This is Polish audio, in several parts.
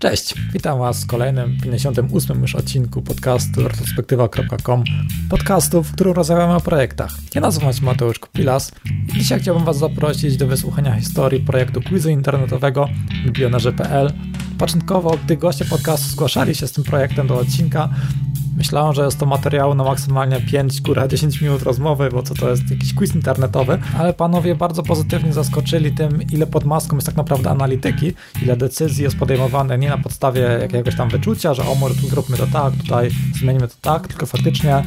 Cześć, witam Was w kolejnym 58 już odcinku podcastu retrospektywa.com podcastu, w którym rozmawiamy o projektach. Ja nazywam się Mateusz Kupilas i dzisiaj chciałbym Was zaprosić do wysłuchania historii projektu quizu internetowego milionerzy.pl. Początkowo, gdy goście podcastu zgłaszali się z tym projektem do odcinka, Myślałem, że jest to materiał na maksymalnie 5, góra 10 minut rozmowy, bo co to jest jakiś quiz internetowy, ale panowie bardzo pozytywnie zaskoczyli tym, ile pod maską jest tak naprawdę analityki, ile decyzji jest podejmowane nie na podstawie jakiegoś tam wyczucia, że o może tu zróbmy to tak, tutaj zmienimy to tak, tylko faktycznie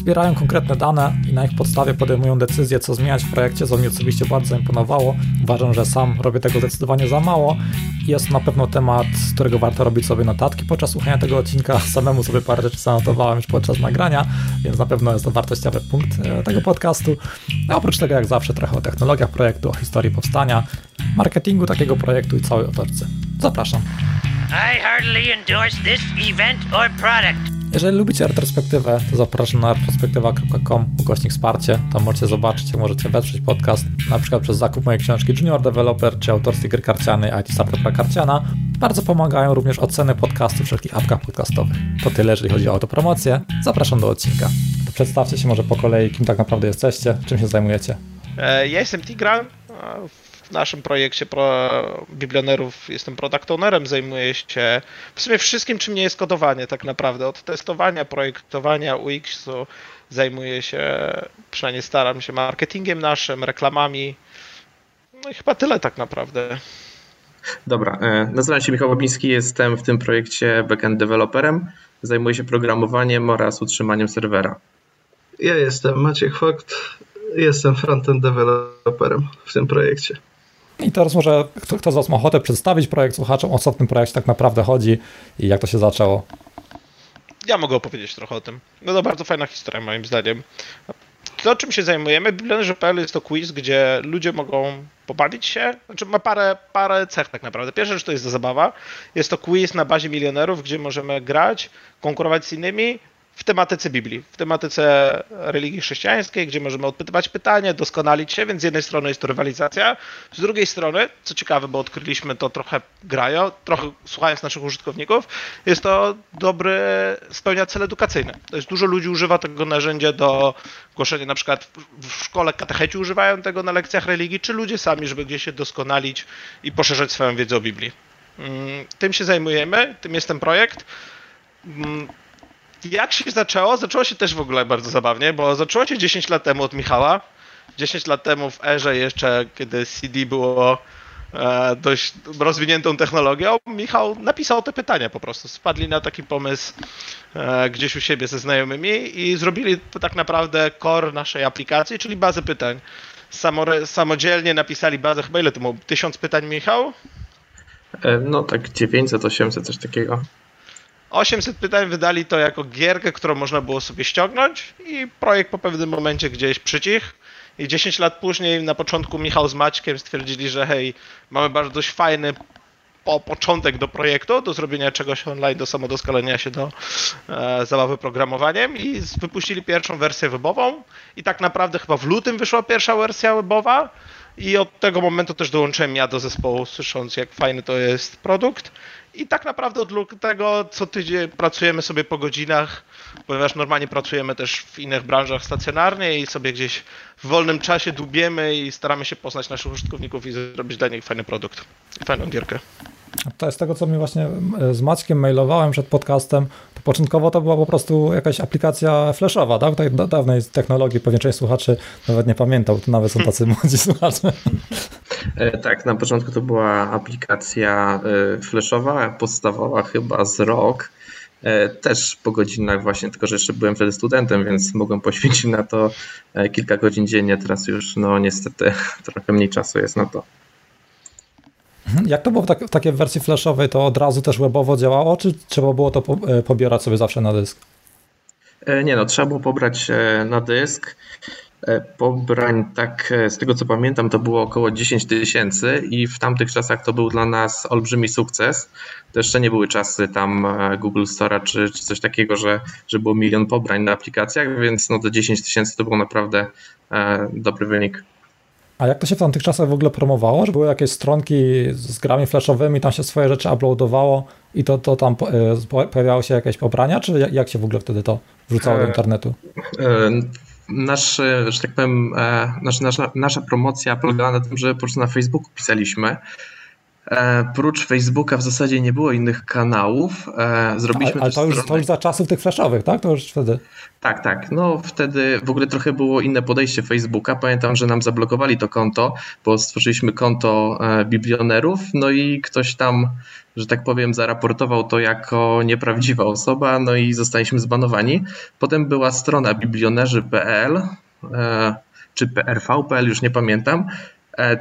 zbierają konkretne dane i na ich podstawie podejmują decyzje, co zmieniać w projekcie, co mi osobiście bardzo imponowało. Uważam, że sam robię tego zdecydowanie za mało jest to na pewno temat, z którego warto robić sobie notatki podczas słuchania tego odcinka. Samemu sobie parę rzeczy zanotowałem już podczas nagrania, więc na pewno jest to wartościowy punkt e, tego podcastu. A oprócz tego, jak zawsze, trochę o technologiach projektu, o historii powstania, marketingu takiego projektu i całej otoczce. Zapraszam. I heartily endorse this event or product. Jeżeli lubicie retrospektywę, to zapraszam na retrospektywa.com ukośnik wsparcie. Tam możecie zobaczyć, jak możecie wesprzeć podcast, na przykład przez zakup mojej książki Junior Developer czy autorskie gry karcianej IT Startup Karciana. Bardzo pomagają również oceny podcastu w wszelkich apkach podcastowych. To tyle, jeżeli chodzi o autopromocję. Zapraszam do odcinka. Przedstawcie się może po kolei, kim tak naprawdę jesteście, czym się zajmujecie. E, ja jestem Tigran w naszym projekcie pro biblionerów jestem product ownerem, zajmuję się w sumie wszystkim, czym nie jest kodowanie tak naprawdę. Od testowania, projektowania UX-u zajmuję się, przynajmniej staram się marketingiem naszym, reklamami. No i chyba tyle tak naprawdę. Dobra, e, nazywam się Michał Babiński, jestem w tym projekcie backend developerem. Zajmuję się programowaniem oraz utrzymaniem serwera. Ja jestem Maciek Fogt, jestem frontend developerem w tym projekcie. I teraz może kto, kto z Was ma ochotę przedstawić projekt słuchaczom, o co w tym projekcie tak naprawdę chodzi i jak to się zaczęło? Ja mogę opowiedzieć trochę o tym. No to bardzo fajna historia moim zdaniem. To, czym się zajmujemy, Biblionerzy.pl jest to quiz, gdzie ludzie mogą pobawić się. Znaczy ma parę, parę cech tak naprawdę. Pierwsza rzecz to jest zabawa. Jest to quiz na bazie milionerów, gdzie możemy grać, konkurować z innymi, w tematyce Biblii, w tematyce religii chrześcijańskiej, gdzie możemy odpytywać pytania, doskonalić się, więc z jednej strony jest to rywalizacja, z drugiej strony, co ciekawe, bo odkryliśmy to trochę grają, trochę słuchając naszych użytkowników, jest to dobry, spełnia cel edukacyjny. To jest dużo ludzi używa tego narzędzia do głoszenia, na przykład w szkole katecheci używają tego na lekcjach religii, czy ludzie sami, żeby gdzieś się doskonalić i poszerzać swoją wiedzę o Biblii. Mm, tym się zajmujemy, tym jest ten projekt mm, jak się zaczęło? Zaczęło się też w ogóle bardzo zabawnie, bo zaczęło się 10 lat temu od Michała. 10 lat temu w erze jeszcze, kiedy CD było e, dość rozwiniętą technologią, Michał napisał te pytania po prostu. Spadli na taki pomysł e, gdzieś u siebie ze znajomymi i zrobili tak naprawdę core naszej aplikacji, czyli bazę pytań. Samo, samodzielnie napisali bazę, chyba ile to było? Tysiąc pytań, Michał? E, no tak 900, 800, coś takiego. 800 pytań wydali to jako gierkę, którą można było sobie ściągnąć i projekt po pewnym momencie gdzieś przycichł. I 10 lat później, na początku Michał z Maćkiem stwierdzili, że hej, mamy bardzo dość fajny po początek do projektu, do zrobienia czegoś online, do samodoskonalenia się do e, zabawy programowaniem i wypuścili pierwszą wersję webową i tak naprawdę chyba w lutym wyszła pierwsza wersja webowa i od tego momentu też dołączyłem ja do zespołu, słysząc jak fajny to jest produkt i tak naprawdę od tego co tydzień pracujemy sobie po godzinach, ponieważ normalnie pracujemy też w innych branżach stacjonarnie i sobie gdzieś w wolnym czasie dłubiemy i staramy się poznać naszych użytkowników i zrobić dla nich fajny produkt fajną gierkę. To jest tego, co mi właśnie e, z Maćkiem mailowałem przed podcastem. To początkowo to była po prostu jakaś aplikacja flashowa, tak? Tak dawnej technologii, pewnie część słuchaczy nawet nie pamiętał, to nawet są tacy młodzi słuchacze. E, tak, na początku to była aplikacja e, flashowa, podstawowa chyba z rok. Też po godzinach właśnie, tylko że jeszcze byłem wtedy studentem, więc mogłem poświęcić na to kilka godzin dziennie. Teraz już no niestety trochę mniej czasu jest na to. Mhm. Jak to było w, tak, w takiej wersji flashowej, to od razu też webowo działało, czy trzeba było to e, pobierać sobie zawsze na dysk? E, nie no, trzeba było pobrać e, na dysk. Pobrań, tak z tego co pamiętam, to było około 10 tysięcy i w tamtych czasach to był dla nas olbrzymi sukces. To jeszcze nie były czasy tam Google Store czy, czy coś takiego, że, że było milion pobrań na aplikacjach, więc no to 10 tysięcy to był naprawdę dobry wynik. A jak to się w tamtych czasach w ogóle promowało? Że były jakieś stronki z grami flashowymi, tam się swoje rzeczy uploadowało i to, to tam e, pojawiało się jakieś pobrania, czy jak się w ogóle wtedy to wrzucało do e, internetu? Nasz, że tak powiem, nasza, nasza, nasza promocja polegała na tym, że po prostu na Facebooku pisaliśmy E, prócz Facebooka w zasadzie nie było innych kanałów. E, zrobiliśmy ale, ale to, już, to już za czasów tych flashowych, tak? To już wtedy. Tak, tak. No wtedy w ogóle trochę było inne podejście Facebooka. Pamiętam, że nam zablokowali to konto, bo stworzyliśmy konto e, biblionerów, no i ktoś tam, że tak powiem, zaraportował to jako nieprawdziwa osoba, no i zostaliśmy zbanowani. Potem była strona biblionerzy.pl czy prv.pl, już nie pamiętam, E,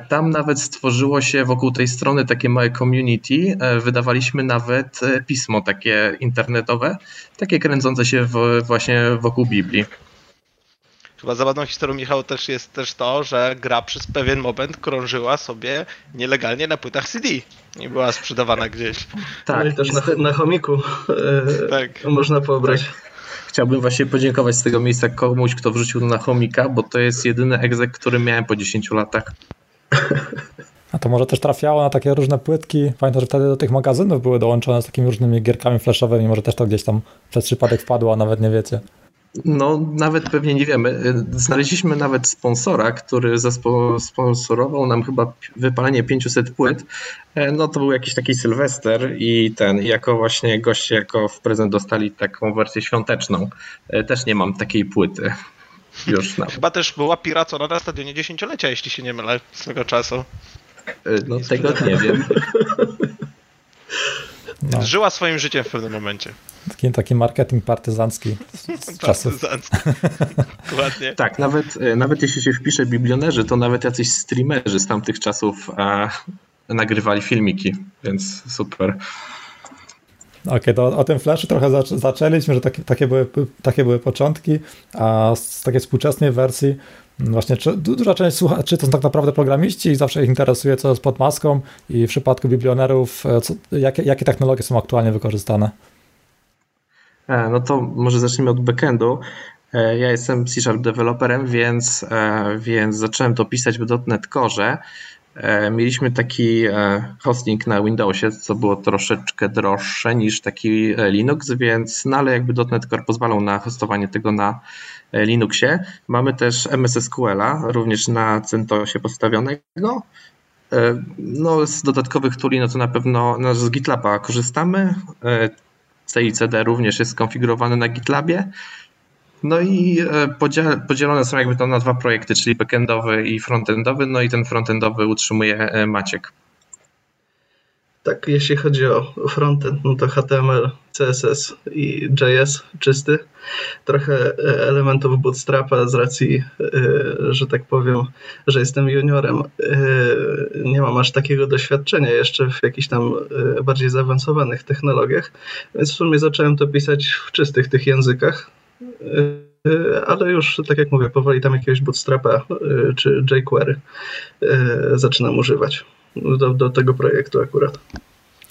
tam nawet stworzyło się wokół tej strony takie małe community. E, wydawaliśmy nawet e, pismo takie internetowe, takie kręcące się w, właśnie wokół Biblii. Chyba zabawną historią Michał też jest też to, że gra przez pewien moment krążyła sobie nielegalnie na płytach CD. Nie była sprzedawana gdzieś. Tak. No i też na, na chomiku tak. można pobrać. Tak. Chciałbym właśnie podziękować z tego miejsca komuś, kto wrzucił na chomika, bo to jest jedyny egzek, który miałem po 10 latach. A to może też trafiało na takie różne płytki. Pamiętam, że wtedy do tych magazynów były dołączone z takimi różnymi gierkami flashowymi. Może też to gdzieś tam przez przypadek wpadło, a nawet nie wiecie. No, nawet pewnie nie wiemy. Znaleźliśmy nawet sponsora, który sponsorował nam chyba wypalenie 500 płyt. E, no to był jakiś taki Sylwester i ten, jako właśnie goście, jako w prezent dostali taką wersję świąteczną. E, też nie mam takiej płyty. Już. Chyba też była piracona na stadionie dziesięciolecia, jeśli się nie mylę, swego czasu. E, no tego nie wiem. No. Żyła swoim życiem w pewnym momencie. Taki, taki marketing partyzancki z czasów. Dokładnie. Tak, nawet, e, nawet jeśli się wpisze biblionerzy, to nawet jacyś streamerzy z tamtych czasów a, nagrywali filmiki, więc super. Okej, okay, to o tym Flashu trochę zaczęliśmy, że takie, takie, były, takie były początki, a z takiej współczesnej wersji właśnie czy, duża część słuchaczy to są tak naprawdę programiści i zawsze ich interesuje, co jest pod maską i w przypadku biblionerów, e, co, jakie, jakie technologie są aktualnie wykorzystane? E, no to może zacznijmy od backendu. E, ja jestem C-Sharp developerem, więc, więc zacząłem to pisać w .NET Core. Mieliśmy taki hosting na Windowsie, co było troszeczkę droższe niż taki Linux, więc no ale jakby .NET Core pozwalał na hostowanie tego na E, Linuxie. Mamy też MS SQL-a, również na CentOSie postawionego. E, no, z dodatkowych tuli, no to na pewno no, z GitLaba korzystamy. E, CICD również jest skonfigurowany na GitLabie. No i podzielone są jakby to na dwa projekty, czyli backendowy i frontendowy. No i ten frontendowy utrzymuje Maciek. Tak, jeśli chodzi o frontend, no to HTML, CSS i JS czysty. Trochę e, elementów bootstrapa z racji, e, że tak powiem, że jestem juniorem. E, nie mam aż takiego doświadczenia jeszcze w jakichś tam bardziej zaawansowanych technologiach, więc w sumie zacząłem to pisać w czystych tych językach ale już, tak jak mówię, powoli tam jakiegoś bootstrapa czy jQuery zaczynam używać do, do tego projektu akurat.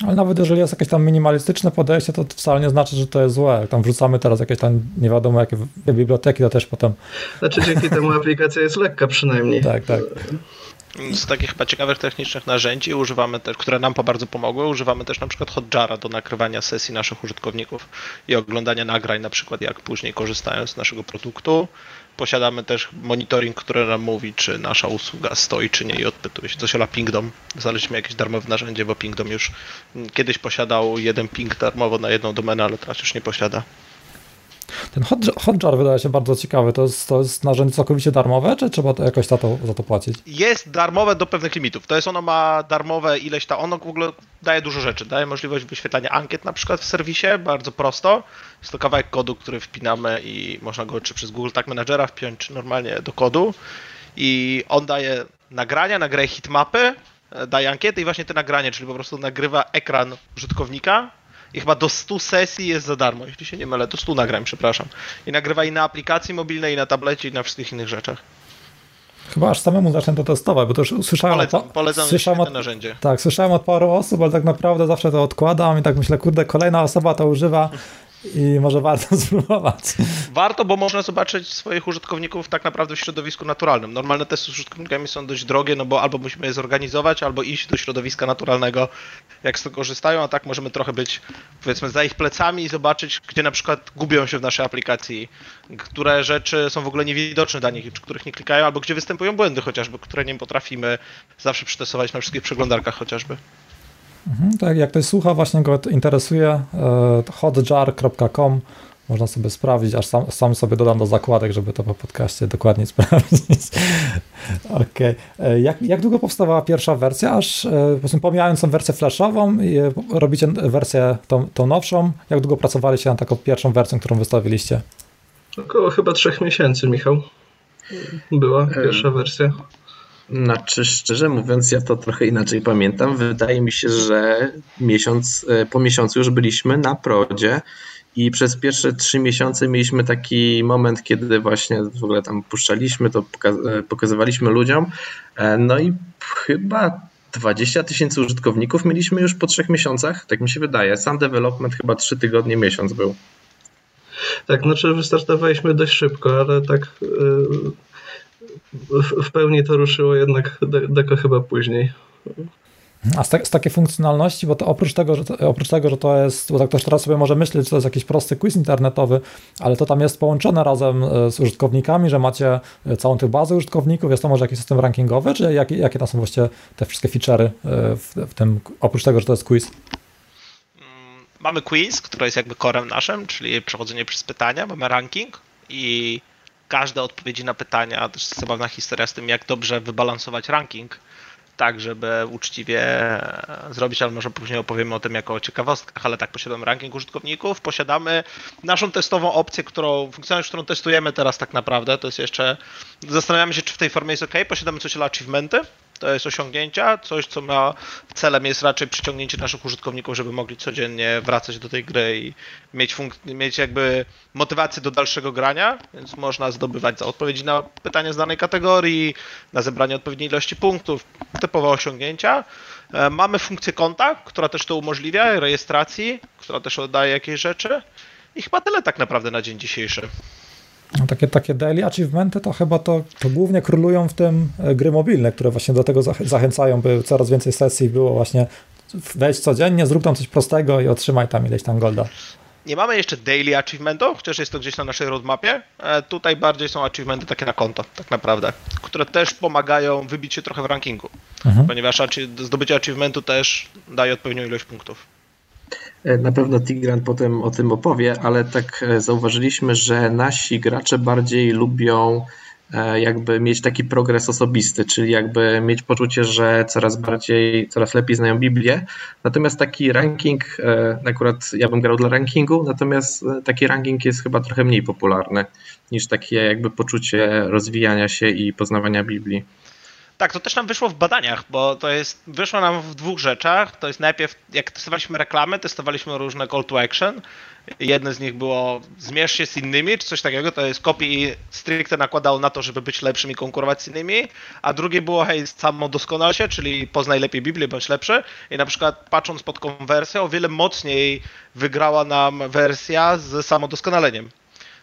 Ale nawet jeżeli jest jakieś tam minimalistyczne podejście, to wcale nie znaczy, że to jest złe. Jak tam wrzucamy teraz jakieś tam nie wiadomo jakie biblioteki, to też potem... Znaczy dzięki temu aplikacja jest lekka przynajmniej. Tak, tak. Z takich chyba ciekawych technicznych narzędzi używamy które nam bardzo pomogły, używamy też na przykład Hotjara do nakrywania sesji naszych użytkowników i oglądania nagrań, na przykład jak później korzystają z naszego produktu posiadamy też monitoring, który nam mówi, czy nasza usługa stoi, czy nie i odpytuje się. Coś o Pingdom. Znaleźliśmy jakieś darmowe narzędzie, bo Pingdom już kiedyś posiadał jeden ping darmowo na jedną domenę, ale teraz już nie posiada. Ten Hotjar wydaje się bardzo ciekawy. To jest, to jest narzędzie całkowicie darmowe, czy trzeba to jakoś za to, za to płacić? Jest darmowe do pewnych limitów. To jest ono ma darmowe ileś tam. Ono w ogóle daje dużo rzeczy. Daje możliwość wyświetlania ankiet na przykład w serwisie, bardzo prosto. Jest to kawałek kodu, który wpinamy i można go czy przez Google Tag Managera wpiąć, czy normalnie do kodu. I on daje nagrania, nagraje hitmapy, daje ankiety i właśnie te nagranie, czyli po prostu nagrywa ekran użytkownika i chyba do 100 sesji jest za darmo, jeśli się nie mylę, do 100 nagrań, przepraszam. I nagrywa i na aplikacji mobilnej, i na tablecie, i na wszystkich innych rzeczach. Chyba aż samemu zacznę to testować, bo to już słyszałem... Polecam, od, polecam słyszałem od, narzędzie. Tak, słyszałem od paru osób, ale tak naprawdę zawsze to odkładam i tak myślę, kurde, kolejna osoba to używa i może warto spróbować. Warto, bo można zobaczyć swoich użytkowników tak naprawdę w środowisku naturalnym. Normalne testy z użytkownikami są dość drogie, no bo albo musimy je zorganizować, albo iść do środowiska naturalnego, jak z tego korzystają, a tak możemy trochę być, powiedzmy, za ich plecami i zobaczyć, gdzie na przykład gubią się w naszej aplikacji, które rzeczy są w ogóle niewidoczne dla nich, czy których nie klikają, albo gdzie występują błędy chociażby, które nie potrafimy zawsze przetestować na wszystkich przeglądarkach chociażby. Mhm, tak, jak ktoś słucha, właśnie go interesuje, e, hotjar.com można sobie sprawdzić, aż sam, sam, sobie dodam do zakładek, żeby to po podcaście dokładnie sprawdzić. Okej. Okay. Jak, jak długo powstawała pierwsza wersja? Aż po pomijając tą wersję flashową, robicie wersję tą, tą nowszą. Jak długo pracowaliście nad taką pierwszą wersją, którą wystawiliście? Około chyba trzech miesięcy, Michał. Była pierwsza wersja. Znaczy, szczerze mówiąc, ja to trochę inaczej pamiętam. Wydaje mi się, że miesiąc, e, po miesiącu już byliśmy na prodzie i przez pierwsze trzy miesiące mieliśmy taki moment, kiedy właśnie w ogóle tam puszczaliśmy, to e, pokazywaliśmy ludziom. E, no i chyba 20 tysięcy użytkowników mieliśmy już po trzech miesiącach, tak mi się wydaje. Sam development chyba trzy tygodnie, miesiąc był. Tak, znaczy wystartowaliśmy dość szybko, ale tak w, pełni to ruszyło jednak deko chyba później. A z, te, z takiej funkcjonalności, bo to oprócz tego, że to, oprócz tego, że to jest, bo tak ktoś teraz sobie może myśleć, że to jest jakiś prosty quiz internetowy, ale to tam jest połączone razem e, z użytkownikami, że macie e, całą tę bazę użytkowników, jest to może jakiś system rankingowy, czy jakie, jakie tam są właściwie te wszystkie feature'y e, w, w tym, oprócz tego, że to jest quiz? Mm, mamy quiz, który jest jakby korem naszym, czyli przechodzenie przez pytania, mamy ranking i każde odpowiedzi na pytania, też jest zabawna historia z tym, jak dobrze wybalansować ranking, tak, żeby uczciwie zrobić, ale może później opowiemy o tym jako o ciekawostkach, ale tak, posiadamy ranking użytkowników, posiadamy naszą testową opcję, którą, funkcjonalność, którą testujemy teraz tak naprawdę, to jest jeszcze, zastanawiamy się, czy w tej formie jest ok, posiadamy coś dla achievementy, to jest osiągnięcia, coś co ma celem jest raczej przyciągnięcie naszych użytkowników, żeby mogli codziennie wracać do tej gry i mieć, funk- mieć jakby motywację do dalszego grania, więc można zdobywać za odpowiedzi na pytania z danej kategorii, na zebranie odpowiedniej ilości punktów, typowe osiągnięcia. E, mamy funkcję konta, która też to umożliwia, rejestracji, która też oddaje jakieś rzeczy. I chyba tyle tak naprawdę na dzień dzisiejszy. No, takie, takie daily achievementy to chyba to, to głównie królują w tym e, gry mobilne, które właśnie do tego zachęcają, by coraz więcej sesji było właśnie wejdź codziennie, zrób tam coś prostego i otrzymaj tam ileś tam golda. Nie mamy jeszcze daily achievementów, chociaż jest to gdzieś na naszej roadmapie. E, tutaj bardziej są achievementy takie na konto, tak naprawdę, które też pomagają wybić się trochę w rankingu, mhm. ponieważ zdobycie achievementu też daje odpowiednią ilość punktów. E, na pewno Tigran potem o tym opowie, ale tak e, zauważyliśmy, że nasi gracze bardziej lubią e, jakby mieć taki progres osobisty, czyli jakby mieć poczucie, że coraz bardziej, coraz lepiej znają Biblię. Natomiast taki ranking, akurat ja bym grał dla rankingu, natomiast taki ranking jest chyba trochę mniej popularny niż takie jakby poczucie rozwijania się i poznawania Biblii. Tak, to też nam wyszło w badaniach, bo to jest, wyszło nam w dwóch rzeczach. To jest najpierw, jak testowaliśmy reklamy, testowaliśmy różne call to action. Jedne z nich było zmierz się z innymi, czy coś takiego, to jest copy stricte nakładał na to, żeby być lepszym i konkurować z innymi, a drugie było hej, samo doskonal się, czyli poznaj lepiej Biblię, bądź lepszy i na przykład patrząc pod konwersję, o wiele mocniej wygrała nam wersja z samodoskonaleniem.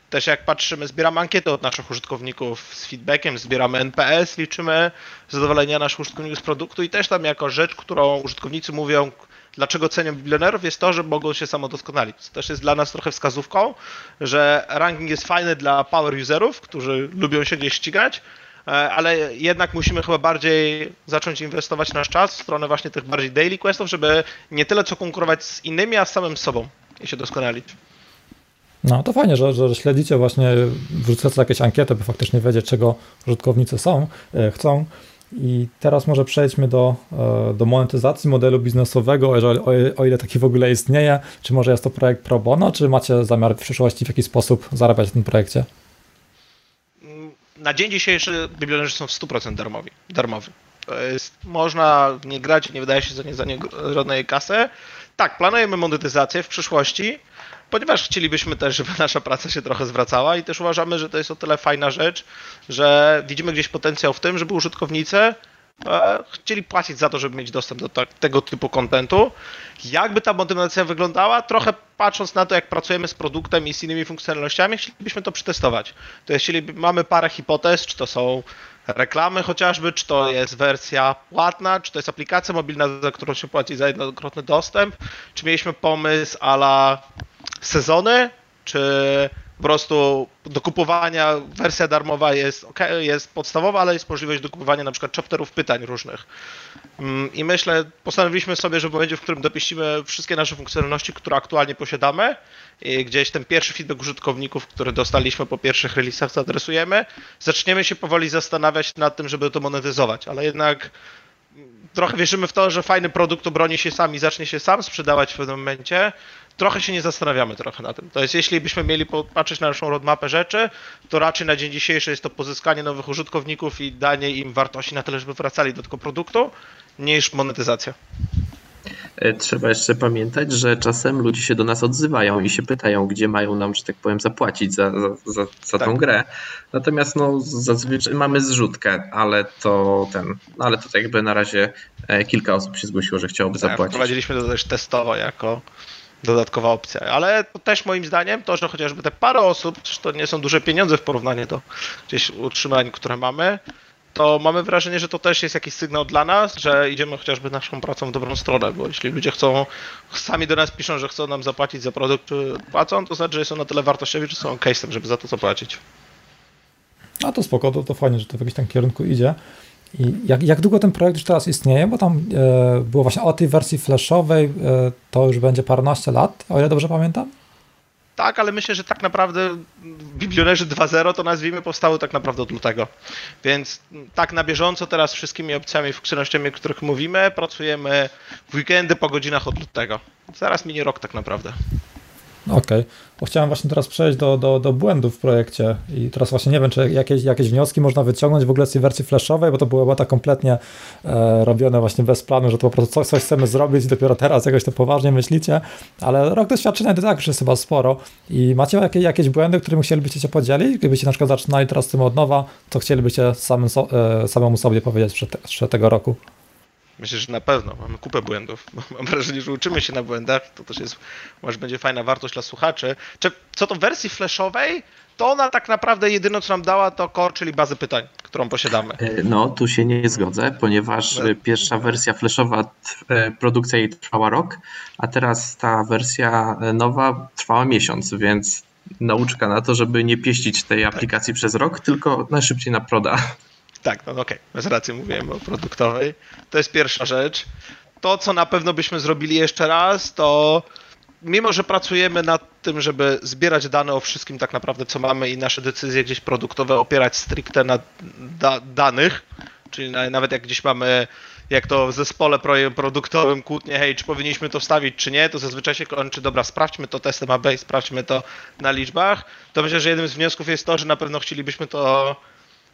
Też jak patrzymy, zbieramy ankiety od naszych użytkowników z feedbackiem, zbieramy NPS, liczymy zadowolenia naszych użytkowników z produktu i też tam jako rzecz, którą użytkownicy mówią, dlaczego cenią bilionerów, jest to, że mogą się samodoskonalić. To też jest dla nas trochę wskazówką, że ranking jest fajny dla power userów, którzy lubią się gdzieś ścigać, e, ale jednak musimy chyba bardziej zacząć inwestować nasz czas w stronę właśnie tych bardziej daily questów, żeby nie tyle co konkurować z innymi, a z samym sobą i się doskonalić. No to fajnie, że, że śledzicie właśnie, wrzucacie jakieś ankiety, by faktycznie wiedzieć, czego użytkownicy są, e, chcą. I teraz może przejdźmy do, e, do monetyzacji modelu biznesowego, o, ile taki w ogóle istnieje. Czy może jest to projekt pro bono, czy macie zamiar w przyszłości w jakiś sposób zarabiać w tym projekcie? Na dzień dzisiejszy biblionerzy są w 100% darmowi, darmowy. To jest, można nie grać, nie wydaje się za nie, za nie żadnej kasy. Tak, planujemy monetyzację w przyszłości ponieważ chcielibyśmy też, żeby nasza praca się trochę zwracała i też uważamy, że to jest o tyle fajna rzecz, że widzimy gdzieś potencjał w tym, żeby użytkownicy e, chcieli płacić za to, żeby mieć dostęp do tego typu kontentu. Jakby ta motywacja wyglądała? Trochę patrząc na to, jak pracujemy z produktem i z innymi funkcjonalnościami, chcielibyśmy to przetestować. To jest, mamy parę hipotez, czy to są reklamy chociażby, czy to jest wersja płatna, czy to jest aplikacja mobilna, za którą się płaci za jednokrotny dostęp, czy mieliśmy pomysł ala sezony, czy po prostu do kupowania wersja darmowa jest, okay, jest podstawowa, ale jest możliwość do kupowania na przykład chapterów pytań różnych. Mm, I myślę, postanowiliśmy sobie, że w momencie, w którym dopieścimy wszystkie nasze funkcjonalności, które aktualnie posiadamy, i gdzieś ten pierwszy feedback użytkowników, który dostaliśmy po pierwszych releasach, zaadresujemy, zaczniemy się powoli zastanawiać nad tym, żeby to monetyzować, ale jednak trochę wierzymy w to, że fajny produkt obroni się sam i zacznie się sam sprzedawać w pewnym momencie. Trochę się nie zastanawiamy trochę na tym. To jest, jeśli byśmy mieli popatrzeć na naszą roadmapę rzeczy, to raczej na dzień dzisiejszy jest to pozyskanie nowych użytkowników i danie im wartości na tyle, żeby wracali do tego produktu, niż monetyzacja. E, trzeba jeszcze pamiętać, że czasem ludzie się do nas odzywają i się pytają, gdzie mają nam, że tak powiem, zapłacić za, za, za, za tak. tą grę. Natomiast no, zazwyczaj mamy zrzutkę, ale to ten, ale to jakby na razie e, kilka osób się zgłosiło, że chciałoby tak, zapłacić. Wprowadziliśmy to też testowo jako dodatkowa opcja. Ale to też moim zdaniem to, że chociażby te parę osób, to nie są duże pieniądze w porównaniu do gdzieś utrzymań, które mamy, to mamy wrażenie, że to też jest jakiś sygnał dla nas, że idziemy chociażby naszą pracą w dobrą stronę, bo jeśli ludzie chcą, sami do nas piszą, że chcą nam zapłacić za produkt, płacą, to znaczy, że są na tyle wartościowi, że są case'em, żeby za to zapłacić. A to spoko, to, to fajnie, że to w jakimś tam kierunku idzie. I jak, jak długo ten projekt już teraz istnieje? Bo tam e, było właśnie o tej wersji flashowej, e, to już będzie paręnaście lat, o ile dobrze pamiętam? Tak, ale myślę, że tak naprawdę Biblionerzy 2.0 to nazwijmy powstały tak naprawdę od lutego. Więc tak na bieżąco teraz wszystkimi opcjami, funkcjonalnościami, o których mówimy, pracujemy w weekendy po godzinach od lutego. Zaraz minie rok tak naprawdę. Okej, okay. bo chciałem właśnie teraz przejść do, do, do błędów w projekcie i teraz właśnie nie wiem, czy jakieś, jakieś wnioski można wyciągnąć w ogóle z tej wersji flashowej, bo to było tak kompletnie e, robione właśnie bez planu, że to po prostu coś, coś chcemy zrobić i dopiero teraz jakoś to poważnie myślicie, ale rok doświadczenia to tak już jest chyba sporo i macie jakieś, jakieś błędy, którymi chcielibyście się podzielić? Gdybyście na przykład zaczynali teraz tym od nowa, co chcielibyście samym so, e, samemu sobie powiedzieć przed, przed tego roku? Myślę, że na pewno. Mamy kupę błędów. Mam wrażenie, że uczymy się na błędach. To też jest, może będzie fajna wartość dla słuchaczy. Co do wersji flashowej, to ona tak naprawdę jedyne, co nam dała, to core, czyli bazę pytań, którą posiadamy. E, no, tu się nie zgodzę, ponieważ no. pierwsza wersja flashowa, e, produkcja jej trwała rok, a teraz ta wersja nowa trwała miesiąc, więc nauczka na to, żeby nie pieścić tej aplikacji tak. przez rok, tylko najszybciej na proda. Tak, no okej, okay. bez racji mówiłem o produktowej. To jest pierwsza rzecz. To, co na pewno byśmy zrobili jeszcze raz, to mimo, że pracujemy nad tym, żeby zbierać dane o wszystkim tak naprawdę, co mamy i nasze decyzje gdzieś produktowe opierać stricte na da danych, czyli nawet jak gdzieś mamy jak to w zespole produktowym kłótnie, hej, czy powinniśmy to wstawić, czy nie, to zazwyczaj się kończy, dobra, sprawdźmy to testem AB, sprawdźmy to na liczbach, to myślę, że jednym z wniosków jest to, że na pewno chcielibyśmy to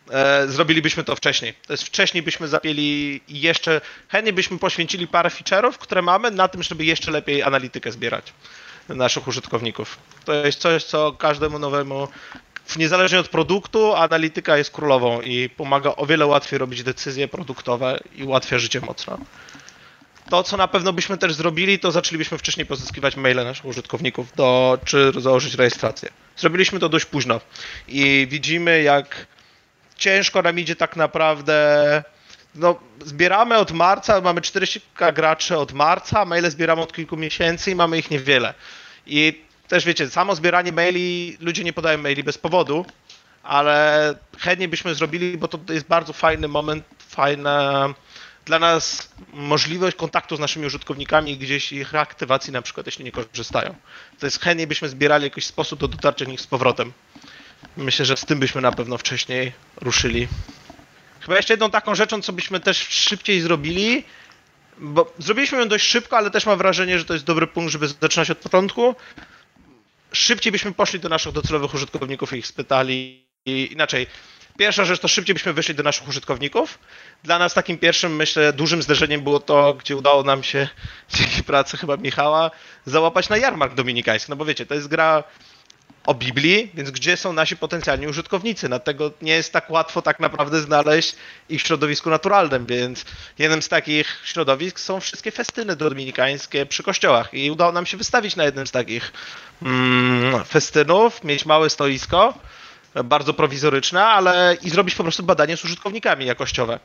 e, zrobilibyśmy to wcześniej. To jest wcześniej byśmy zapieli jeszcze, chętnie byśmy poświęcili parę feature'ów, które mamy na tym, żeby jeszcze lepiej analitykę zbierać naszych użytkowników. To jest coś, co każdemu nowemu, niezależnie od produktu, analityka jest królową i pomaga o wiele łatwiej robić decyzje produktowe i ułatwia życie mocno. To, co na pewno byśmy też zrobili, to zaczęlibyśmy wcześniej pozyskiwać maile naszych użytkowników, do, czy założyć rejestrację. Zrobiliśmy to dość późno i widzimy, jak ciężko nam idzie tak naprawdę. No, zbieramy od marca, mamy 40 graczy od marca, maile zbieramy od kilku miesięcy i mamy ich niewiele. I też wiecie, samo zbieranie maili, ludzie nie podają maili bez powodu, ale chętnie byśmy zrobili, bo to jest bardzo fajny moment, fajna dla nas możliwość kontaktu z naszymi użytkownikami i gdzieś ich reaktywacji, na przykład jeśli nie korzystają. To jest chętnie byśmy zbierali jakiś sposób do dotarcia do nich z powrotem. Myślę, że z tym byśmy na pewno wcześniej ruszyli. Chyba jeszcze jedną taką rzeczą, co byśmy też szybciej zrobili, bo zrobiliśmy ją dość szybko, ale też mam wrażenie, że to jest dobry punkt, żeby zaczynać od początku. Szybciej byśmy poszli do naszych docelowych użytkowników i ich spytali. I inaczej, pierwsza rzecz to szybciej byśmy wyszli do naszych użytkowników. Dla nas takim pierwszym, myślę, dużym zderzeniem było to, gdzie udało nam się dzięki pracy chyba Michała załapać na jarmark dominikański. No bo wiecie, to jest gra o Biblii, więc gdzie są nasi potencjalni użytkownicy? Dlatego nie jest tak łatwo tak naprawdę znaleźć ich w środowisku naturalnym, więc jednym z takich środowisk są wszystkie festyny dominikańskie przy kościołach i udało nam się wystawić na jednym z takich mm, festynów, mieć małe stoisko, bardzo prowizoryczne, ale i zrobić po prostu badanie z użytkownikami jakościowe.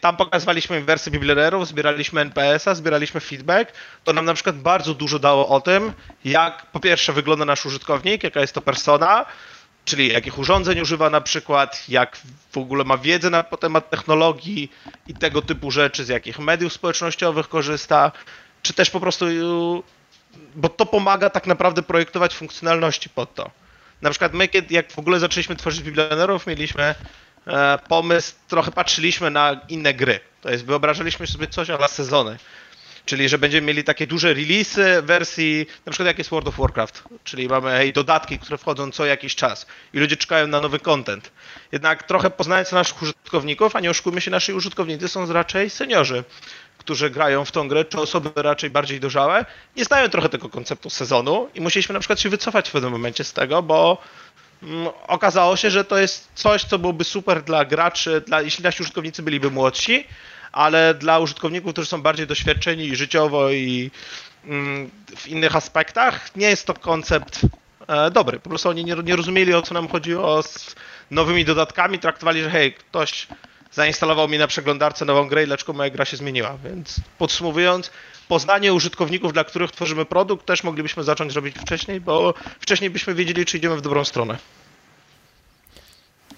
Tam pokazywaliśmy wersję biblionerów, zbieraliśmy NPS-a, zbieraliśmy feedback. To nam na przykład bardzo dużo dało o tym, jak po pierwsze wygląda nasz użytkownik, jaka jest to persona, czyli jakich urządzeń używa na przykład, jak w ogóle ma wiedzę na temat technologii i tego typu rzeczy, z jakich mediów społecznościowych korzysta, czy też po prostu, bo to pomaga tak naprawdę projektować funkcjonalności pod to. Na przykład my, jak w ogóle zaczęliśmy tworzyć biblionerów, mieliśmy pomysł, trochę patrzyliśmy na inne gry. To jest, wyobrażaliśmy sobie coś na sezony. Czyli, że będziemy mieli takie duże releasy wersji, na przykład jak jest World of Warcraft, czyli mamy hej, dodatki, które wchodzą co jakiś czas i ludzie czekają na nowy content. Jednak trochę poznając naszych użytkowników, a nie oszukujmy się, nasi użytkownicy są raczej seniorzy, którzy grają w tą grę, czy osoby raczej bardziej dojrzałe, nie znają trochę tego konceptu sezonu i musieliśmy na przykład się wycofać w pewnym momencie z tego, bo okazało się, że to jest coś, co byłoby super dla graczy, dla, jeśli nasi użytkownicy byliby młodsi, ale dla użytkowników, którzy są bardziej doświadczeni i życiowo i mm, w innych aspektach, nie jest to koncept e, dobry. Po prostu oni nie, nie rozumieli, o co nam chodziło z nowymi dodatkami, traktowali, że hej, ktoś zainstalował mi na przeglądarce nową grę i dlaczego moja gra się zmieniła. Więc podsumowując, poznanie użytkowników, dla których tworzymy produkt, też moglibyśmy zacząć robić wcześniej, bo wcześniej byśmy wiedzieli, czy idziemy w dobrą stronę.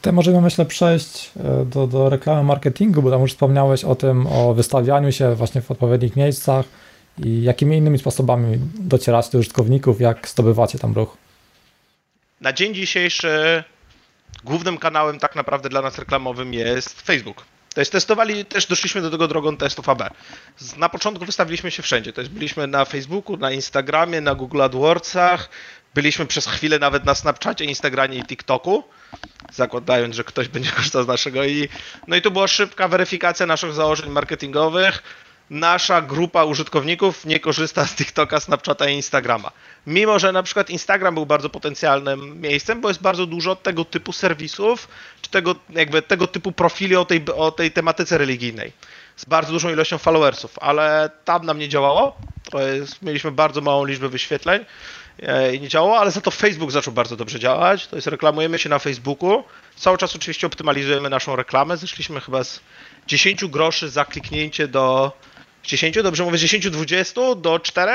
To możemy, myślę, przejść e, do, do reklamy marketingu, bo tam już wspomniałeś o tym, o wystawianiu się właśnie w odpowiednich miejscach i jakimi innymi sposobami docieracie do użytkowników, jak zdobywacie tam ruch. Na dzień dzisiejszy głównym kanałem tak naprawdę dla nas reklamowym jest Facebook. To jest testowali, też doszliśmy do tego drogą testów AB. Na początku wystawiliśmy się wszędzie. To jest byliśmy na Facebooku, na Instagramie, na Google AdWordsach, byliśmy przez chwilę nawet na Snapchacie, Instagramie i TikToku, zakładając, że ktoś będzie korzystał z naszego i no i to była szybka weryfikacja naszych założeń marketingowych nasza grupa użytkowników nie korzysta z TikToka, Snapchata i Instagrama. Mimo, że na przykład Instagram był bardzo potencjalnym miejscem, bo jest bardzo dużo tego typu serwisów, czy tego, jakby tego typu profili o tej, o tej tematyce religijnej. Z bardzo dużą ilością followersów, ale tam nam nie działało. Jest, mieliśmy bardzo małą liczbę wyświetleń e, i nie działało, ale za to Facebook zaczął bardzo dobrze działać. To jest reklamujemy się na Facebooku. Cały czas oczywiście optymalizujemy naszą reklamę. Zeszliśmy chyba z 10 groszy za kliknięcie do 10, dobrze mówię, z 10, 20 do 4,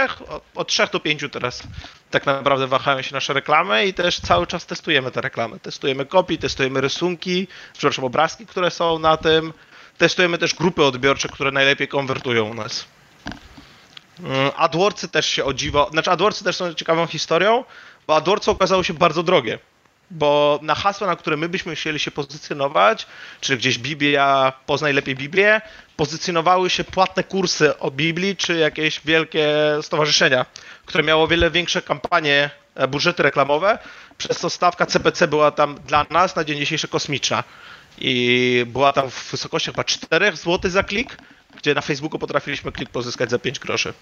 od 3 do 5 teraz tak naprawdę wahają się nasze reklamy i też cały czas testujemy te reklamy. Testujemy kopii, testujemy rysunki, przepraszam, obrazki, które są na tym. Testujemy też grupy odbiorcze, które najlepiej konwertują u nas. Mm, AdWordsy też się o dziwo, znaczy AdWordsy też są ciekawą historią, bo AdWordsy okazały się bardzo drogie bo na hasła, na które my byśmy chcieli się pozycjonować, czy gdzieś Biblia, poznaj lepiej Biblię, pozycjonowały się płatne kursy o Biblii, czy jakieś wielkie stowarzyszenia, które miało wiele większe kampanie, e, budżety reklamowe, przez co stawka CPC była tam dla nas na dzień dzisiejszy kosmiczna. I była tam w wysokości chyba 4 zł za klik, gdzie na Facebooku potrafiliśmy klik pozyskać za 5 groszy.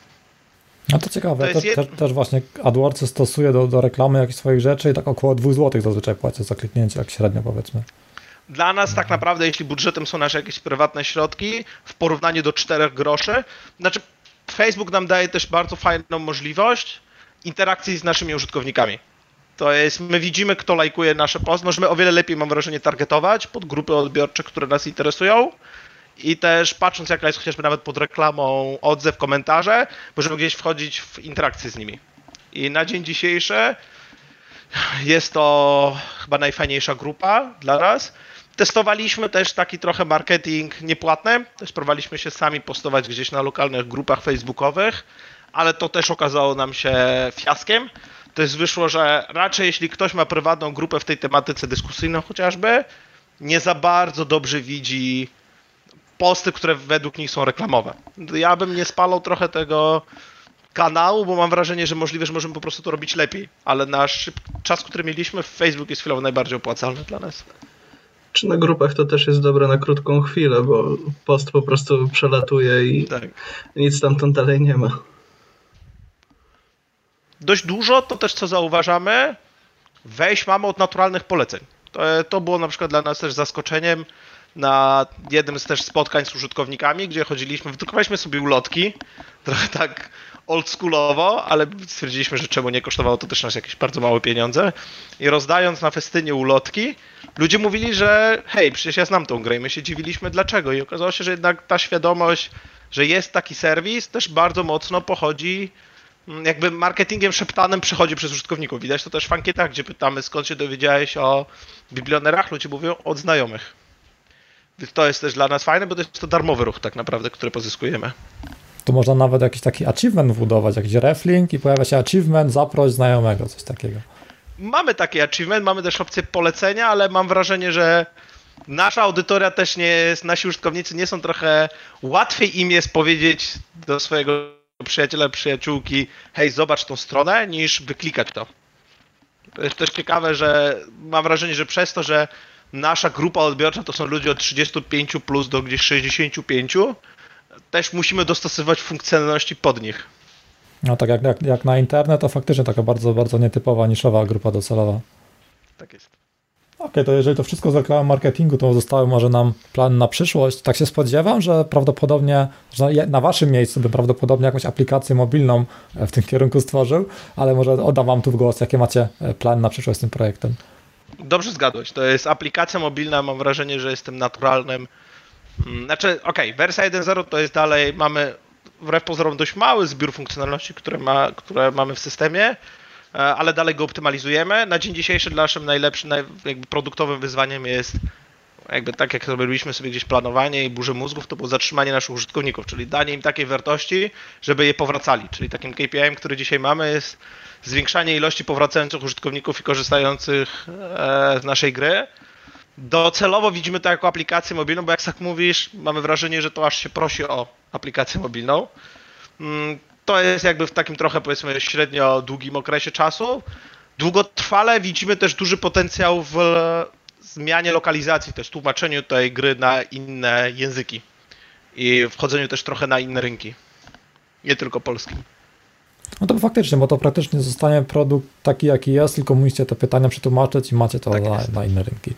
No to ciekawe, to jed... też, właśnie AdWords stosuje do, do reklamy jakichś swoich rzeczy i tak około 2 zł zazwyczaj płacę za kliknięcie, jak średnio powiedzmy. Dla nas tak naprawdę, jeśli budżetem są nasze jakieś prywatne środki, w porównaniu do 4 groszy, znaczy Facebook nam daje też bardzo fajną możliwość interakcji z naszymi użytkownikami. To jest, my widzimy, kto lajkuje nasze post, możemy o wiele lepiej, mam wrażenie, targetować pod grupy odbiorcze, które nas interesują i też patrząc jaka jest chociażby nawet pod reklamą odzew, komentarze, możemy gdzieś wchodzić w interakcję z nimi. I na dzień dzisiejszy jest to chyba najfajniejsza grupa dla nas. Testowaliśmy też taki trochę marketing niepłatny, też próbowaliśmy się sami postować gdzieś na lokalnych grupach facebookowych, ale to też okazało nam się fiaskiem. To jest wyszło, że raczej jeśli ktoś ma prywatną grupę w tej tematyce dyskusyjną chociażby, nie za bardzo dobrze widzi posty, które według nich są reklamowe. Ja bym nie spalał trochę tego kanału, bo mam wrażenie, że możliwe, że możemy po prostu to robić lepiej, ale nasz czas, który mieliśmy w Facebook jest chwilowo najbardziej opłacalny dla nas. Czy na grupach to też jest dobre na krótką chwilę, bo post po prostu przelatuje i tak. nic tam dalej nie ma. Dość dużo, to też co zauważamy, wejść mamy od naturalnych poleceń. To, to było na przykład dla nas też zaskoczeniem na jednym z też spotkań z użytkownikami, gdzie chodziliśmy, wydrukowaliśmy sobie ulotki, trochę tak oldschoolowo, ale stwierdziliśmy, że czemu nie kosztowało to też nas jakieś bardzo małe pieniądze. I rozdając na festynie ulotki, ludzie mówili, że hej, przecież ja znam tą grę i my się dziwiliśmy dlaczego. I okazało się, że jednak ta świadomość, że jest taki serwis, też bardzo mocno pochodzi mm, jakby marketingiem szeptanym przechodzi przez użytkowników. Widać to też w ankietach, gdzie pytamy skąd się dowiedziałeś o biblionerach, ludzie mówią od znajomych. Więc to jest też dla nas fajne, bo to jest to darmowy ruch tak naprawdę, który pozyskujemy. Tu można nawet jakiś taki achievement wbudować, jakiś reflink i pojawia się achievement, zaproś znajomego, coś takiego. Mamy taki achievement, mamy też opcję polecenia, ale mam wrażenie, że nasza audytoria też nie jest, nasi użytkownicy nie są trochę, łatwiej im jest powiedzieć do swojego przyjaciela, przyjaciółki, hej, zobacz tą stronę, niż wyklikać to. To jest też ciekawe, że mam wrażenie, że przez to, że nasza grupa odbiorcza to są ludzie od 35 plus do gdzieś 65, też musimy dostosować funkcjonalności pod nich. No tak jak, jak, jak na internet, to faktycznie taka bardzo, bardzo nietypowa, niszowa grupa docelowa. Tak jest. Okej, okay, to jeżeli to wszystko z reklamą marketingu, to zostały może nam plan na przyszłość. Tak się spodziewam, że prawdopodobnie, że na waszym miejscu bym prawdopodobnie jakąś aplikację mobilną w tym kierunku stworzył, ale może oddam wam tu w głos, jakie macie plan na przyszłość z tym projektem. Dobrze zgadłeś. To jest aplikacja mobilna. Mam wrażenie, że jestem naturalnym. Mm, znaczy, okej, okay, wersja 1.0 to jest dalej, mamy wbrew pozorom dość mały zbiór funkcjonalności, które, ma, które mamy w systemie, e, ale dalej go optymalizujemy. Na dzień dzisiejszy naszym najlepszym, produktowym wyzwaniem jest jakby tak jak robiliśmy sobie gdzieś planowanie i burzę mózgów, to było zatrzymanie naszych użytkowników, czyli danie im takiej wartości, żeby je powracali. Czyli takim KPI, który dzisiaj mamy jest zwiększanie ilości powracających użytkowników i korzystających e, z naszej gry. Docelowo widzimy to jako aplikację mobilną, bo jak tak mówisz, mamy wrażenie, że to aż się prosi o aplikację mobilną. Mm, to jest jakby w takim trochę powiedzmy średnio długim okresie czasu. Długotrwale widzimy też duży potencjał w zmianie lokalizacji, też tłumaczeniu tej gry na inne języki i wchodzeniu też trochę na inne rynki. Nie tylko polskim. No to faktycznie, bo to praktycznie zostanie produkt taki, jaki jest, tylko musicie te pytania przetłumaczyć i macie to tak na, na, inne rynki.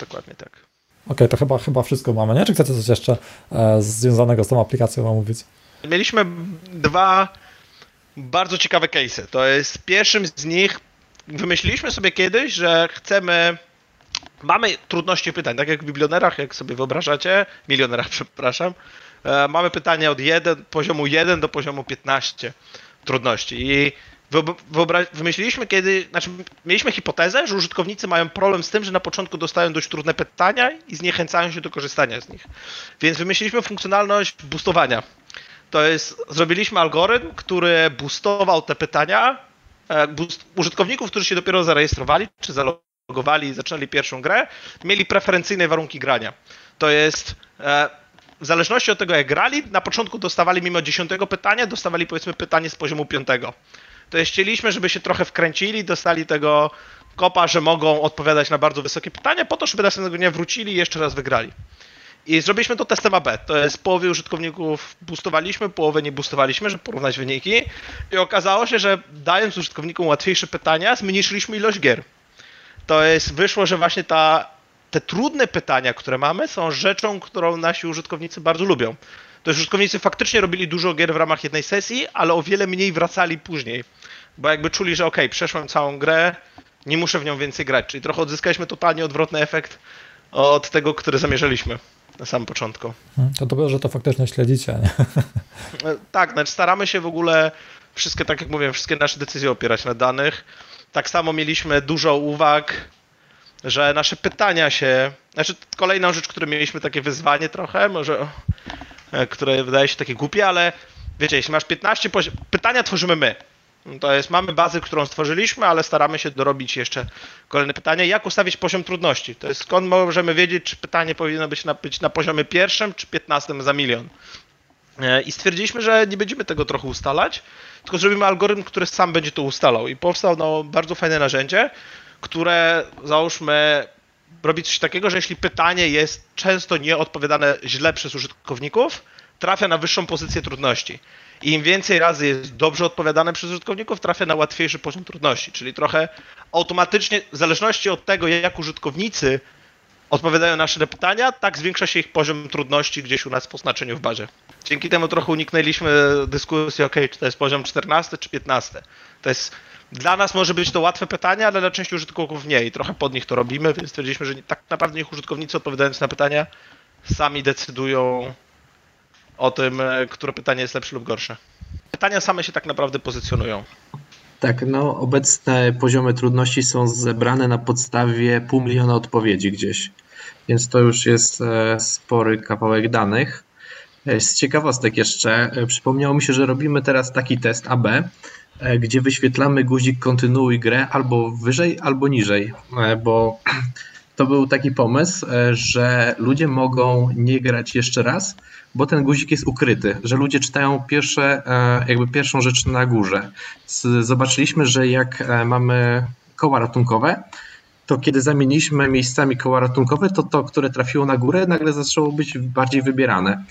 Dokładnie tak. Okej, okay, to chyba, chyba wszystko mamy, nie? Czy chcecie coś jeszcze e, związanego z tą aplikacją omówić? Mieliśmy dwa bardzo ciekawe case'y. To jest pierwszym z nich, wymyśliliśmy sobie kiedyś, że chcemy mamy trudności pytań, tak jak w biblionerach, jak sobie wyobrażacie, milionerach, przepraszam, e, mamy pytania od 1, poziomu 1 do poziomu 15 trudności. I wymyśliliśmy kiedy, znaczy mieliśmy hipotezę, że użytkownicy mają problem z tym, że na początku dostają dość trudne pytania i zniechęcają się do korzystania z nich. Więc wymyśliliśmy funkcjonalność boostowania. To jest, zrobiliśmy algorytm, który boostował te pytania e, boost, użytkowników, którzy się dopiero zarejestrowali, czy zalogowali i zaczynali pierwszą grę, mieli preferencyjne warunki grania. To jest e, w zależności od tego, jak grali, na początku dostawali mimo dziesiątego pytania, dostawali powiedzmy pytanie z poziomu piątego. To jest chcieliśmy, żeby się trochę wkręcili, dostali tego kopa, że mogą odpowiadać na bardzo wysokie pytania, po to, żeby następnego dnia wrócili i jeszcze raz wygrali. I zrobiliśmy to testem AB. To jest połowie użytkowników boostowaliśmy, połowę nie boostowaliśmy, żeby porównać wyniki. I okazało się, że dając użytkownikom łatwiejsze pytania, zmniejszyliśmy ilość gier. To jest, wyszło, że właśnie ta te trudne pytania, które mamy, są rzeczą, którą nasi użytkownicy bardzo lubią. To jest użytkownicy faktycznie robili dużo gier w ramach jednej sesji, ale o wiele mniej wracali później. Bo jakby czuli, że ok, przeszłem całą grę, nie muszę w nią więcej grać. Czyli trochę odzyskaliśmy totalnie odwrotny efekt od tego, który zamierzaliśmy na samym początku. Hmm, to dobrze, że to faktycznie śledzicie. Nie? E, tak, znaczy staramy się w ogóle wszystkie, tak jak mówiłem, wszystkie nasze decyzje opierać na danych. Tak samo mieliśmy dużo uwag że nasze pytania się. Znaczy, kolejna rzecz, którą mieliśmy takie wyzwanie trochę, może, e, które wydaje się takie głupie, ale wiecie, jeśli masz 15 poziom, pytania tworzymy my. To jest, mamy bazę, którą stworzyliśmy, ale staramy się dorobić jeszcze kolejne pytanie. Jak ustawić poziom trudności? To jest skąd możemy wiedzieć, czy pytanie powinno być na, być na poziomie pierwszym, czy 15 za milion. E, I stwierdziliśmy, że nie będziemy tego trochę ustalać, tylko zrobimy algorytm, który sam będzie to ustalał. I powstał no, bardzo fajne narzędzie, które załóżmy robi coś takiego, że jeśli pytanie jest często nieodpowiadane źle przez użytkowników, trafia na wyższą pozycję trudności. I im więcej razy jest dobrze odpowiadane przez użytkowników, trafia na łatwiejszy poziom trudności, czyli trochę automatycznie, w zależności od tego, jak użytkownicy odpowiadają na nasze pytania, tak zwiększa się ich poziom trudności gdzieś u nas po znaczeniu w barze. Dzięki temu trochę uniknęliśmy dyskusji, ok, czy to jest poziom 14 czy 15. To jest, dla nas może być to łatwe pytanie, ale dla części użytkowników nie i trochę pod nich to robimy, więc stwierdziliśmy, że tak naprawdę niech użytkownicy odpowiadając na pytania sami decydują o tym, e, które pytanie jest lepsze lub gorsze. Pytania same się tak naprawdę pozycjonują. Tak, no obecne poziomy trudności są zebrane na podstawie pół miliona odpowiedzi gdzieś, więc to już jest e, spory kawałek danych. E, z ciekawostek jeszcze, przypomniało mi się, że robimy teraz taki test AB, gdzie wyświetlamy guzik kontynuuj grę albo wyżej, albo niżej, bo to był taki pomysł, że ludzie mogą nie grać jeszcze raz, bo ten guzik jest ukryty, że ludzie czytają pierwsze, e, jakby pierwszą rzecz na górze. Zobaczyliśmy, że jak e, mamy koła ratunkowe, to kiedy zamieniliśmy miejscami koła ratunkowe, to to, które trafiło na górę, nagle zaczęło być bardziej wybierane.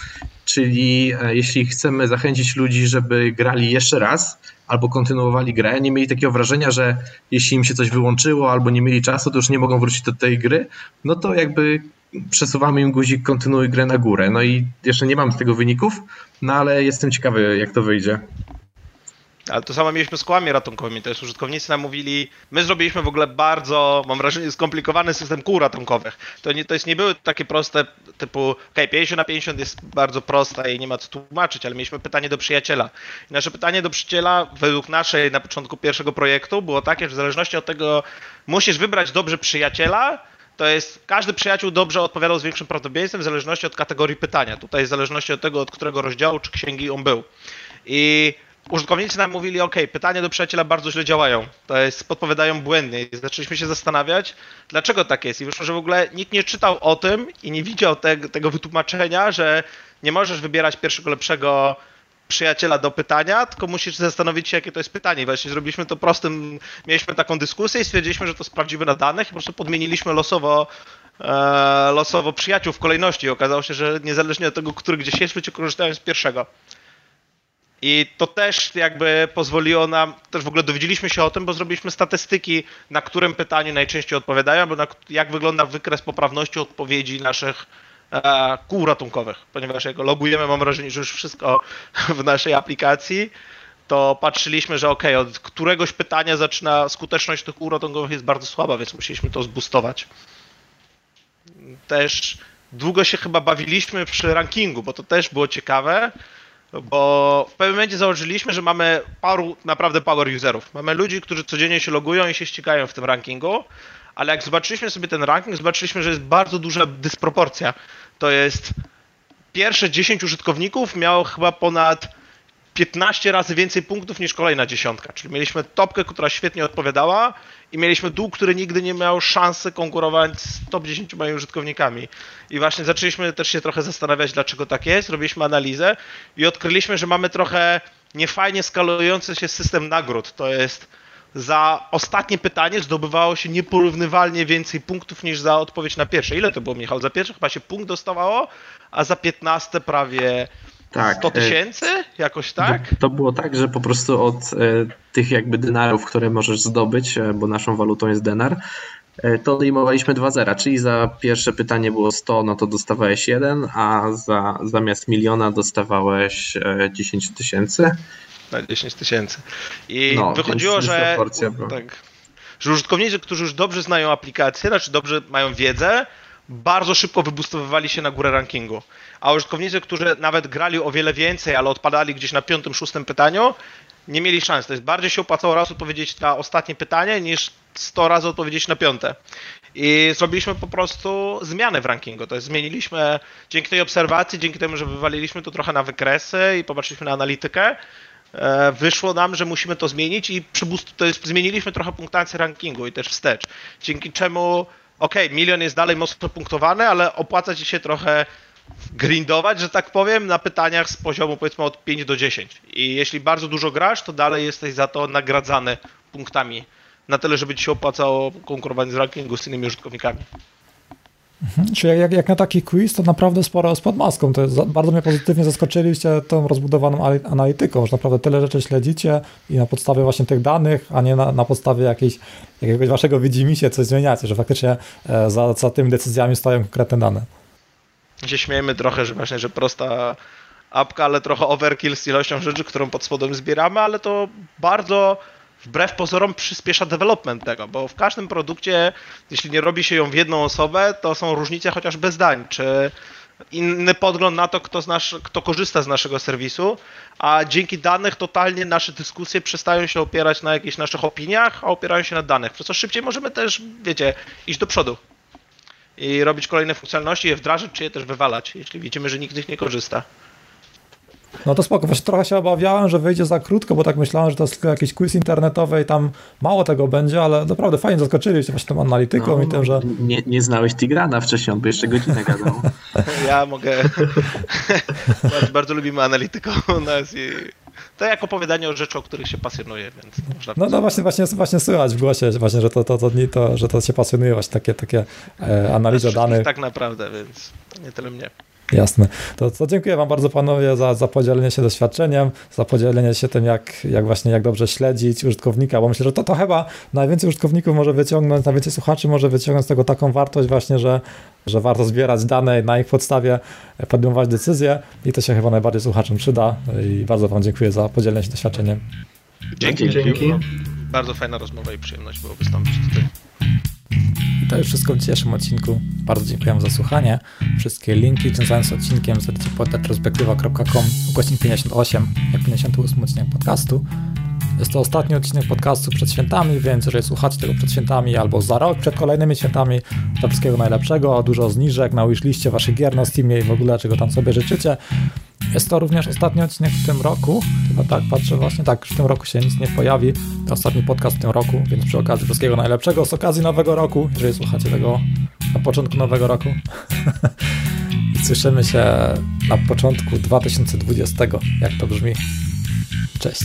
Czyli e, jeśli chcemy zachęcić ludzi, żeby grali jeszcze raz albo kontynuowali grę, nie mieli takiego wrażenia, że jeśli im się coś wyłączyło albo nie mieli czasu, to już nie mogą wrócić do tej gry, no to jakby przesuwamy im guzik kontynuuj grę na górę. No i jeszcze nie mam z tego wyników, no ale jestem ciekawy, jak to wyjdzie. Ale to samo mieliśmy z kołami ratunkowymi. Też użytkownicy nam mówili, my zrobiliśmy w ogóle bardzo, mam wrażenie, skomplikowany system kół ratunkowych. To, nie, to jest nie były takie proste, typu, ok, 50 na 50 jest bardzo prosta i nie ma co tłumaczyć, ale mieliśmy pytanie do przyjaciela. I nasze pytanie do przyjaciela, według naszej na początku pierwszego projektu, było takie, że w zależności od tego, musisz wybrać dobrze przyjaciela, to jest każdy przyjaciół dobrze odpowiadał z większym prawdopodobieństwem w zależności od kategorii pytania. Tutaj w zależności od tego, od którego rozdziału czy księgi on był. I użytkownicy nam mówili, ok, pytania do przyjaciela bardzo źle działają, to jest, podpowiadają błędnie i zaczęliśmy się zastanawiać, dlaczego tak jest i wyszło, że w ogóle nikt nie czytał o tym i nie widział te, tego wytłumaczenia, że nie możesz wybierać pierwszego lepszego przyjaciela do pytania, tylko musisz zastanowić się, jakie to jest pytanie. Właśnie zrobiliśmy to prostym, mieliśmy taką dyskusję i stwierdziliśmy, że to sprawdzimy na danych i po prostu podmieniliśmy losowo e, losowo przyjaciół w kolejności. Okazało się, że niezależnie od tego, który gdzieś jest, ludzie korzystają z pierwszego. I to też jakby pozwoliło nam, też w ogóle dowiedzieliśmy się o tym, bo zrobiliśmy statystyki, na którym pytaniu najczęściej odpowiadają, bo na, jak wygląda wykres poprawności odpowiedzi naszych e, kół ratunkowych, ponieważ jak logujemy, mam wrażenie, że już wszystko w naszej aplikacji, to patrzyliśmy, że ok, od któregoś pytania zaczyna skuteczność tych kół ratunkowych jest bardzo słaba, więc musieliśmy to zbustować. Też długo się chyba bawiliśmy przy rankingu, bo to też było ciekawe, bo w pewnym momencie założyliśmy, że mamy paru naprawdę power userów. Mamy ludzi, którzy codziennie się logują i się ścigają w tym rankingu, ale jak zobaczyliśmy sobie ten ranking, zobaczyliśmy, że jest bardzo duża dysproporcja. To jest pierwsze 10 użytkowników miało chyba ponad 15 razy więcej punktów niż kolejna dziesiątka. Czyli mieliśmy topkę, która świetnie odpowiadała i mieliśmy dół, który nigdy nie miał szansy konkurować z top 10 moimi użytkownikami. I właśnie zaczęliśmy też się trochę zastanawiać, dlaczego tak jest. Robiliśmy analizę i odkryliśmy, że mamy trochę niefajnie skalujący się system nagród. To jest za ostatnie pytanie zdobywało się nieporównywalnie więcej punktów niż za odpowiedź na pierwsze. Ile to było, Michał? Za pierwsze chyba się punkt dostawało, a za 15 prawie tak, 100 e, tysięcy? Jakoś tak? To było tak, że po prostu od e, tych jakby denarów, które możesz zdobyć, e, bo naszą walutą jest denar, to odejmowaliśmy 2 zera, czyli za pierwsze pytanie było 100, no to dostawałeś 1, a za, zamiast miliona dostawałeś 10 tysięcy na 10 tysięcy. I no, wychodziło, że, tak, że użytkownicy, którzy już dobrze znają aplikację, znaczy dobrze mają wiedzę, bardzo szybko wybustowywali się na górę rankingu. A użytkownicy, którzy nawet grali o wiele więcej, ale odpadali gdzieś na piątym, szóstym pytaniu, nie mieli szans. To jest bardziej się opłacało raz odpowiedzieć na ostatnie pytanie, niż 100 razy odpowiedzieć na piąte. I zrobiliśmy po prostu zmianę w rankingu. To jest zmieniliśmy dzięki tej obserwacji, dzięki temu, że wywaliliśmy to trochę na wykresy i popatrzyliśmy na analitykę, E, wyszło nam, że musimy to zmienić i to jest, zmieniliśmy trochę punktację rankingu i też wstecz. Dzięki czemu, ok, milion jest dalej mocno punktowany, ale opłaca ci się trochę grindować, że tak powiem, na pytaniach z poziomu powiedzmy od 5 do 10. I jeśli bardzo dużo grasz, to dalej jesteś za to nagradzany punktami na tyle, żeby ci się opłacało konkurować z rankingu z innymi użytkownikami. Mhm. Czyli jak, jak na taki quiz, to naprawdę sporo z podmaską. To jest, bardzo mnie pozytywnie zaskoczyliście tą rozbudowaną analityką, że naprawdę tyle rzeczy śledzicie i na podstawie właśnie tych danych, a nie na, na podstawie jakiejś, jakiegoś waszego widzimisię coś zmieniacie, że faktycznie e, za, za tymi decyzjami stoją konkretne dane. Się śmiejemy trochę, że właśnie, że prosta apka, ale trochę overkill z ilością rzeczy, którą pod spodem zbieramy, ale to bardzo wbrew pozorom przyspiesza development tego, bo w każdym produkcie, jeśli nie robi się ją w jedną osobę, to są różnice chociażby zdań, czy inny podgląd na to, kto, nasz, kto korzysta z naszego serwisu, a dzięki danych totalnie nasze dyskusje przestają się opierać na jakichś naszych opiniach, a opierają się na danych, przez co szybciej możemy też, wiecie, iść do przodu i robić kolejne funkcjonalności, je wdrażać, czy je też wywalać, jeśli widzimy, że nikt z nich nie korzysta. No to spoko, właśnie trochę się obawiałem, że wyjdzie za krótko, bo tak myślałem, że to jest tylko jakiś quiz internetowy i tam mało tego będzie, ale naprawdę fajnie zaskoczyliście właśnie tą analityką no, i tym, że... Nie, nie znałeś Tigrana wcześniej, on by jeszcze godzinę gadał. Ja mogę... bardzo, bardzo lubimy analityką u nas i to jak opowiadanie o rzeczy, o których się pasjonuje, więc można... No, no właśnie, właśnie, właśnie słychać w głosie, właśnie, że to, to, to, to, że to się pasjonuje, właśnie takie, takie e, analiza danych. Tak naprawdę, więc nie tyle mnie. Jasne. To, to dziękuję Wam bardzo panowie za, za podzielenie się doświadczeniem, za podzielenie się tym, jak, jak właśnie jak dobrze śledzić użytkownika, bo myślę, że to, to chyba najwięcej użytkowników może wyciągnąć, najwięcej słuchaczy może wyciągnąć z tego taką wartość właśnie, że, że warto zbierać dane na ich podstawie podejmować decyzje i to się chyba najbardziej słuchaczom przyda i bardzo Wam dziękuję za podzielenie się doświadczeniem. Dzięki, dzięki. Bardzo fajna rozmowa i przyjemność było wystąpić tutaj. I to już wszystko w dzisiejszym odcinku. Bardzo dziękuję za słuchanie. Wszystkie linki związane z odcinkiem znajdziecie pod retrospektywa.com ukośnik 58, jak 58 odcinek podcastu. Jest to ostatni odcinek podcastu przed świętami, więc jeżeli słuchacie tego przed świętami albo za rok przed kolejnymi świętami, to wszystkiego najlepszego, dużo zniżek na wishliście waszych gier na Steamie i w ogóle czego tam sobie życzycie. Jest to również ostatni odcinek w tym roku. Chyba tak patrzę właśnie, tak, w tym roku się nic nie pojawi. To ostatni podcast w tym roku, więc przy okazji wszystkiego najlepszego z okazji nowego roku, jeżeli słuchacie tego na początku nowego roku. Słyszymy się na początku 2020, jak to brzmi. Cześć.